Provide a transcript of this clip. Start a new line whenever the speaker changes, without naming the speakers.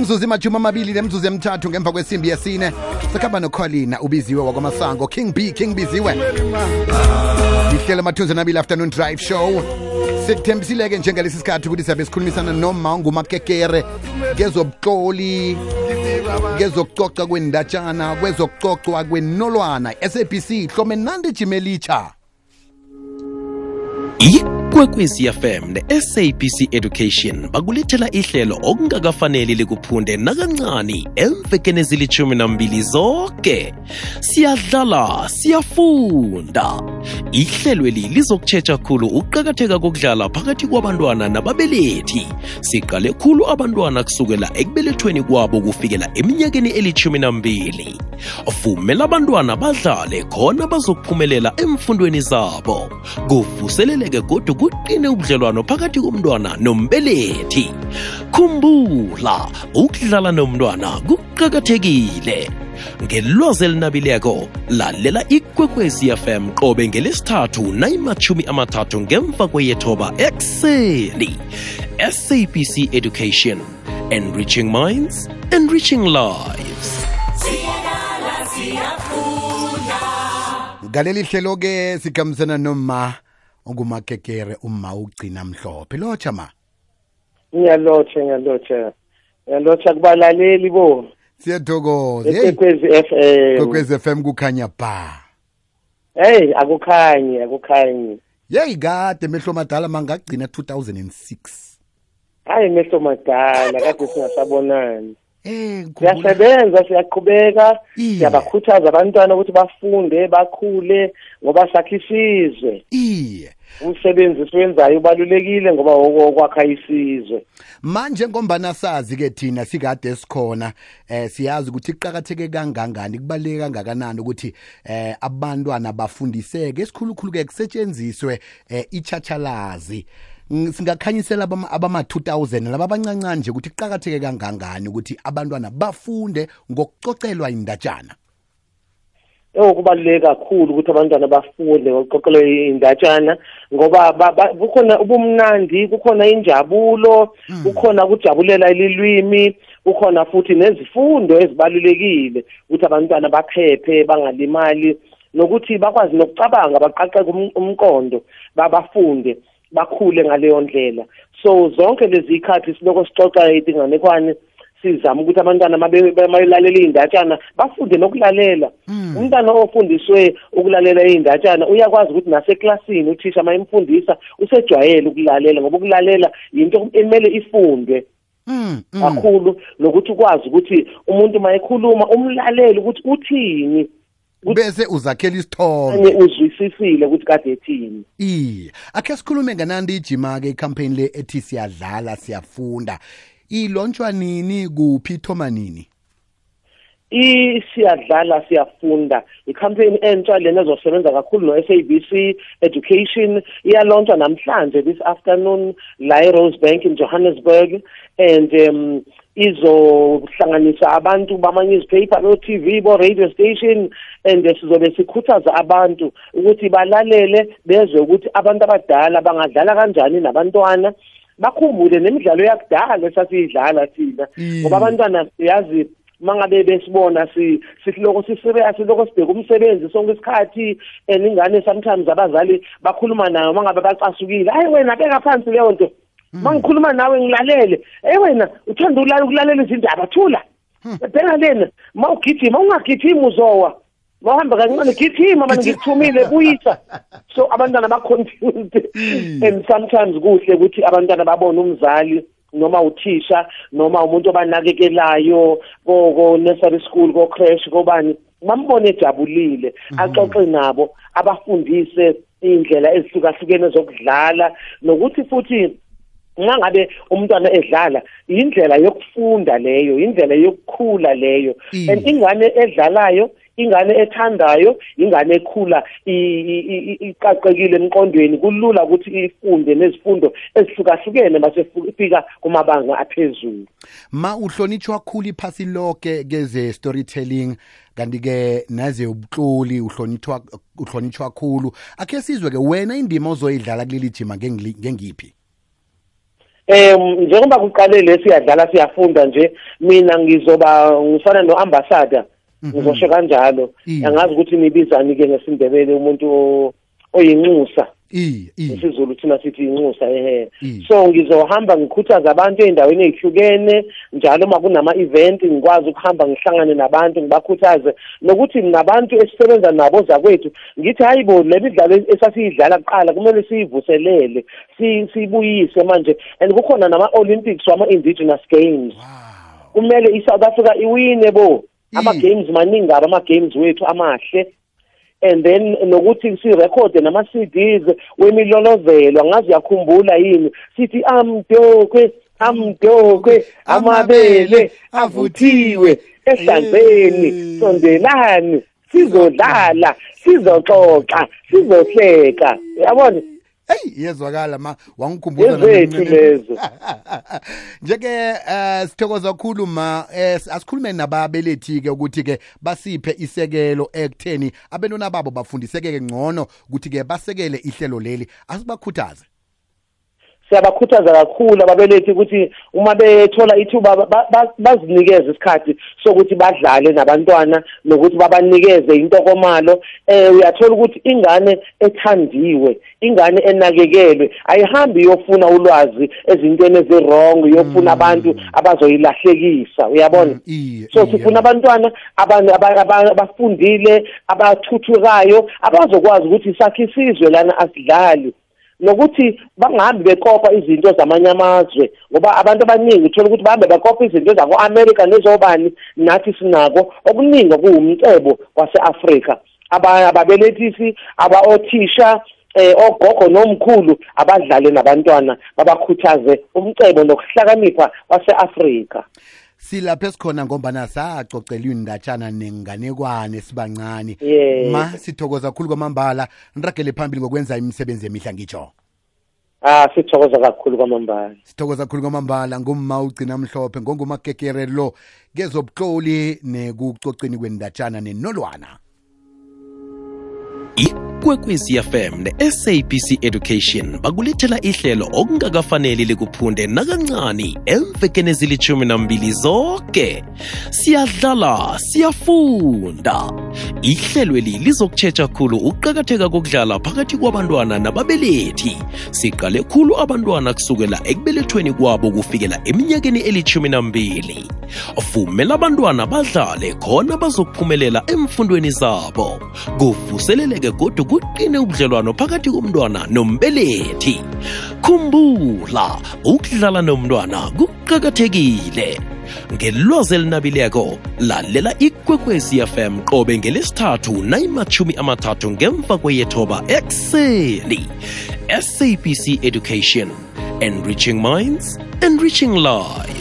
imzuzu imajumi amabili nemzuzu emthathu ngemva kwesimbi yesine. Sikhamba nokholina ubiziwe wakwamasango. King b king biziwe. Lihlelo mathunzi nabili afternoon drive show. Sikuthembisile-ke njengalesi sikhathi ukuthi siyabe sikhulumisana noma ngumakekere ngezobuxoli ngezokucoca kwendatshana kwezokucocwa kwenolwana. Sabc hlome nandijima jimelitsha
ikwekwezi fm ne-sabc education bakulethela ihlelo okungakafaneli likuphunde nakancani emvekeni ezilithumi nambili zonke siyadlala siyafunda. Ihlelweli lizokutshetsha khulu ukuqakatheka kokudlala phakathi kwabantwana nababelethi. Siqale khulu abantwana kusukela ekubelethweni kwabo kufikela eminyakeni elithumi nambili. Vumela abantwana badlale khona bazokuphumelela emfundweni zabo. Kuvuseleleke kodwa kuqine ubudlelwano phakathi komntwana nombelethi. Khumbula ukudlala nomntwana kuqakathekile. Ngelwazi elinabileko lalela ikwekwezi fm qobe ngelesithathu nayimathumi amathathu ngemva kweyethoba ekuseni. Sabc education enriching minds enriching lives.
Ngaleli hlelo-ke sikhambisana noma ongumakekere uma ugcina mhlophe. Lotsha ma.
Ngiyalotsha ngiyalotsha. Ngiyalotsha kubalaleli bo
siyathokoza. Kokwez f m. Kukhanya ba.
Hey akukhanyi akukhanyi.
Yeyi kade mehlo madala mangagcina 2006
hayi mehlo madala kade singasabonani
eh
siyasebenza siyaqhubeka. Siyabakhuthaza abantwana ukuthi bafunde bakhule ngoba sakhe isizwe.
Iye.
Umsebenzi siwenzayo ubalulekile ngoba wokwakha isizwe.
Manje ngombana sazi-ke thina sikade sikhona eh siyazi ukuthi kuqakatheke kangangani kubaluleke kangakanani ukuthi eh abantwana bafundiseke. Esikhulukhulu-ke kusetshenziswe eh ichachalazi Ng- singakhanyisela abama- abama-2000 laba abancancane nje ukuthi kuqakatheke kangangani ukuthi abantwana bafunde ngokucocelwa indatshana?
Ewu kubaluleke kakhulu ukuthi abantwana bafunde ngokuqoqelwe indatshana ngoba ba- ba- kukhona ubumnandi kukhona injabulo kukhona ukujabulela ililwimi kukhona futhi nezifundo ezibalulekile ukuthi abantwana baphephe bangalimali nokuthi bakwazi nokucabanga baqaqeke um- umqondo babafunde bakhule ngaleyo ndlela. So zonke lezi ikhathi siloko sicoca izinganekwane sizama ukuthi abantwana mayilalela iy'ndatshana bafunde nokulalela. Umntwana ofundiswe ukulalela iy'ndatshana uyakwazi ukuthi naseklasini uthisha uma imfundisa usejwayele ukulalela ngoba ukulalela yinto emele ifundwe.
Mm, mm.
kakhulu nokuthi ukwazi ukuthi umuntu uma ekhuluma umlalele ukuthi uthini.
Bese uzakhela isithombe.
Anye uzwisisile ukuthi kade ethini.
Iye akhe sikhulume nganandi ijima-ke ikhampeyini le ethi siyadlala siyafunda. Ilontshwa nini kuphi ithoma nini?
Isiyadlala siyafunda. Ikhampeyini entsha lena ezosebenza kakhulu no-sabc education iyalontshwa namhlanje this afternoon la e-rosebank in johannesburg. And um izohlanganisa abantu bama-newspaper no-tv bo-radio station and sizobe sikhuthaza abantu ukuthi balalele bezwe ukuthi abantu abadala bangadlala kanjani nabantwana bakhumbule nemidlalo yakudala esasiyidlala thina
Mm.
ngoba abantwana siyazi mangabe besibona si siloko siserious siloko sibheka umsebenzi sonke isikhathi and ingane sometimes abazali bakhuluma nayo mangabe bacasukile hayi wena beka phansi leyo nto mangikhuluma nawe ngilalele. Hey wena uthanda ukulala ukulalela izindaba thula bheka lena mawugijima ungagijimi uzowa. Mawuhamba kancane gijima manje ngikuthumile buyisa so abantwana ba-confused and sometimes kuhle ukuthi abantwana babone umzali noma uthisha noma umuntu obanakekelayo ko-nursery school ko-crash kobani. Bambone ejabulile axoxe nabo abafundise iy'ndlela ezihlukahlukene zokudlala. Nokuthi futhi ngabe umntwana edlala indlela yokufunda leyo indlela yokukhula leyo.
Mm.
and ingane edlalayo ingane ethandayo ingane ekhula i- i- i- i- iqaqekile emqondweni kulula ukuthi ifunde nezifundo ezihlukahlukene base ifika kumabanga aphezulu.
Ma uhlonitshwa khulu iphasi lonke keze storytelling kanti-ke naze ubutloli uhlonitshwa uhlonitshwa khulu. Akhe sizwe-ke wena indima ozoyidlala kuleli jima ngengili- ngengiphi?
Em njengoba kuqale le siyadlala siyafunda nje mina ngizoba ngifana no-ambassador. Ngizosho kanjalo.
Iya.
angazi ukuthi nibizani-ke ngesindebele umuntu o- oyinxusa.
I i.
Isizulu thina sithi inxusa ehe.
Mm.
so ngizohamba ngikhuthaza abantu ey'ndaweni ey'hlukene njalo uma kunama-event ngikwazi ukuhamba ngihlangane nabantu ngibakhuthaze. Nokuthi nabantu esisebenza nabo zakwethu ngithi hayi bo le midlalo esasiyidlala kuqala kumele siyivuselele si- siyibuyise manje. And kukhona nama-olympics wama-indigenous games.
Wow.
Kumele i-south africa iwine bo.
Mm.
ama-games maningi abo ama-games wethu amahle. And then nokuthi sirekhode nama-CDs wemilolozelo angazi uyakhumbula yini? Sithi amdokwe amdokwe amabele avuthiwe ehlanzeni
Eh.
sondelani sizodlala sizoxoxa sizohleka. Uyabona?
Hey yezwakala ma wangikhumbuza
Ezethu
nami-
lezo.
njeke eh sithokoza kakhulu ma eh, asikhulume nababelethi ke ukuthi ke basiphe isekelo ekutheni abantwana babo bafundiseke ngcono ukuthi ke basekele ihlelo leli. Asibakhuthaze.
Siyabakhuthaza kakhulu ababelethi ukuthi uma bethola ithuba ba- ba- bazinikeze isikhathi sokuthi badlale nabantwana nokuthi babanikeze intokomalo. Eh uyathola ukuthi ingane ethandiwe ingane enakekelwe ayihambi iyofuna ulwazi ezintweni ezirong iyofuna abantu abazoyilahlekisa uyabona?
Mm, iye,
so
iye.
sifuna abantwana abantu aba- aba- abafundile abathuthukayo abazokwazi ukuthi sakhe isizwe lana asidlali. Nokuthi bangahambi bekopa izinto zamanye amazwe ngoba abantu abaningi uthola ukuthi bahambe bekopa izinto zako-amerika nezobani nathi sinako. Okuningi kuwumcebo wase-afrika Aba- ababelethisi aba-othisha eh ogogo nomkhulu abadlale nabantwana babakhuthaze umcebo nokuhlakanipha kwase-afrika.
Silapha esikhona ngombana sacocela indatshana nenganekwane sibancane
Yes.
ma sithokoza kakhulu kwamambala niragele phambili ngokwenza imisebenzi emihle ngitsho
ah sithokoza kakhulu kwamambala.
Sithokoza kakhulu kwamambala ngumma ugcina mhlophe ngongumagegere lo kezobuhloli nekucoceni kwendatshana nenolwana.
Ikwekwezi fm ne-sabc education bakulethela ihlelo okungakafaneli likuphunde nakancani emvekeni ezilithumi nambili zonke siyadlala siyafunda ihlelweli lizokutshetsha khulu ukuqakatheka kokudlala phakathi kwabantwana nababelethi. Siqale khulu abantwana kusukela ekubelethweni kwabo kufikela eminyakeni elithumi nambili vumela abantwana badlale khona bazokuphumelela emfundweni zabo. Kuvuseleleke kodwa kuqine ubudlelwano phakathi komntwana nombelethi. Khumbula ukudlala nomntwana kuqakathekile ngelwazi elinabileko lalela ikwekwezi fm qobe ngelesithathu nayimathumi amathathu ngemva kweyethoba ekuseni sabc education enriching minds enriching
siyafunda.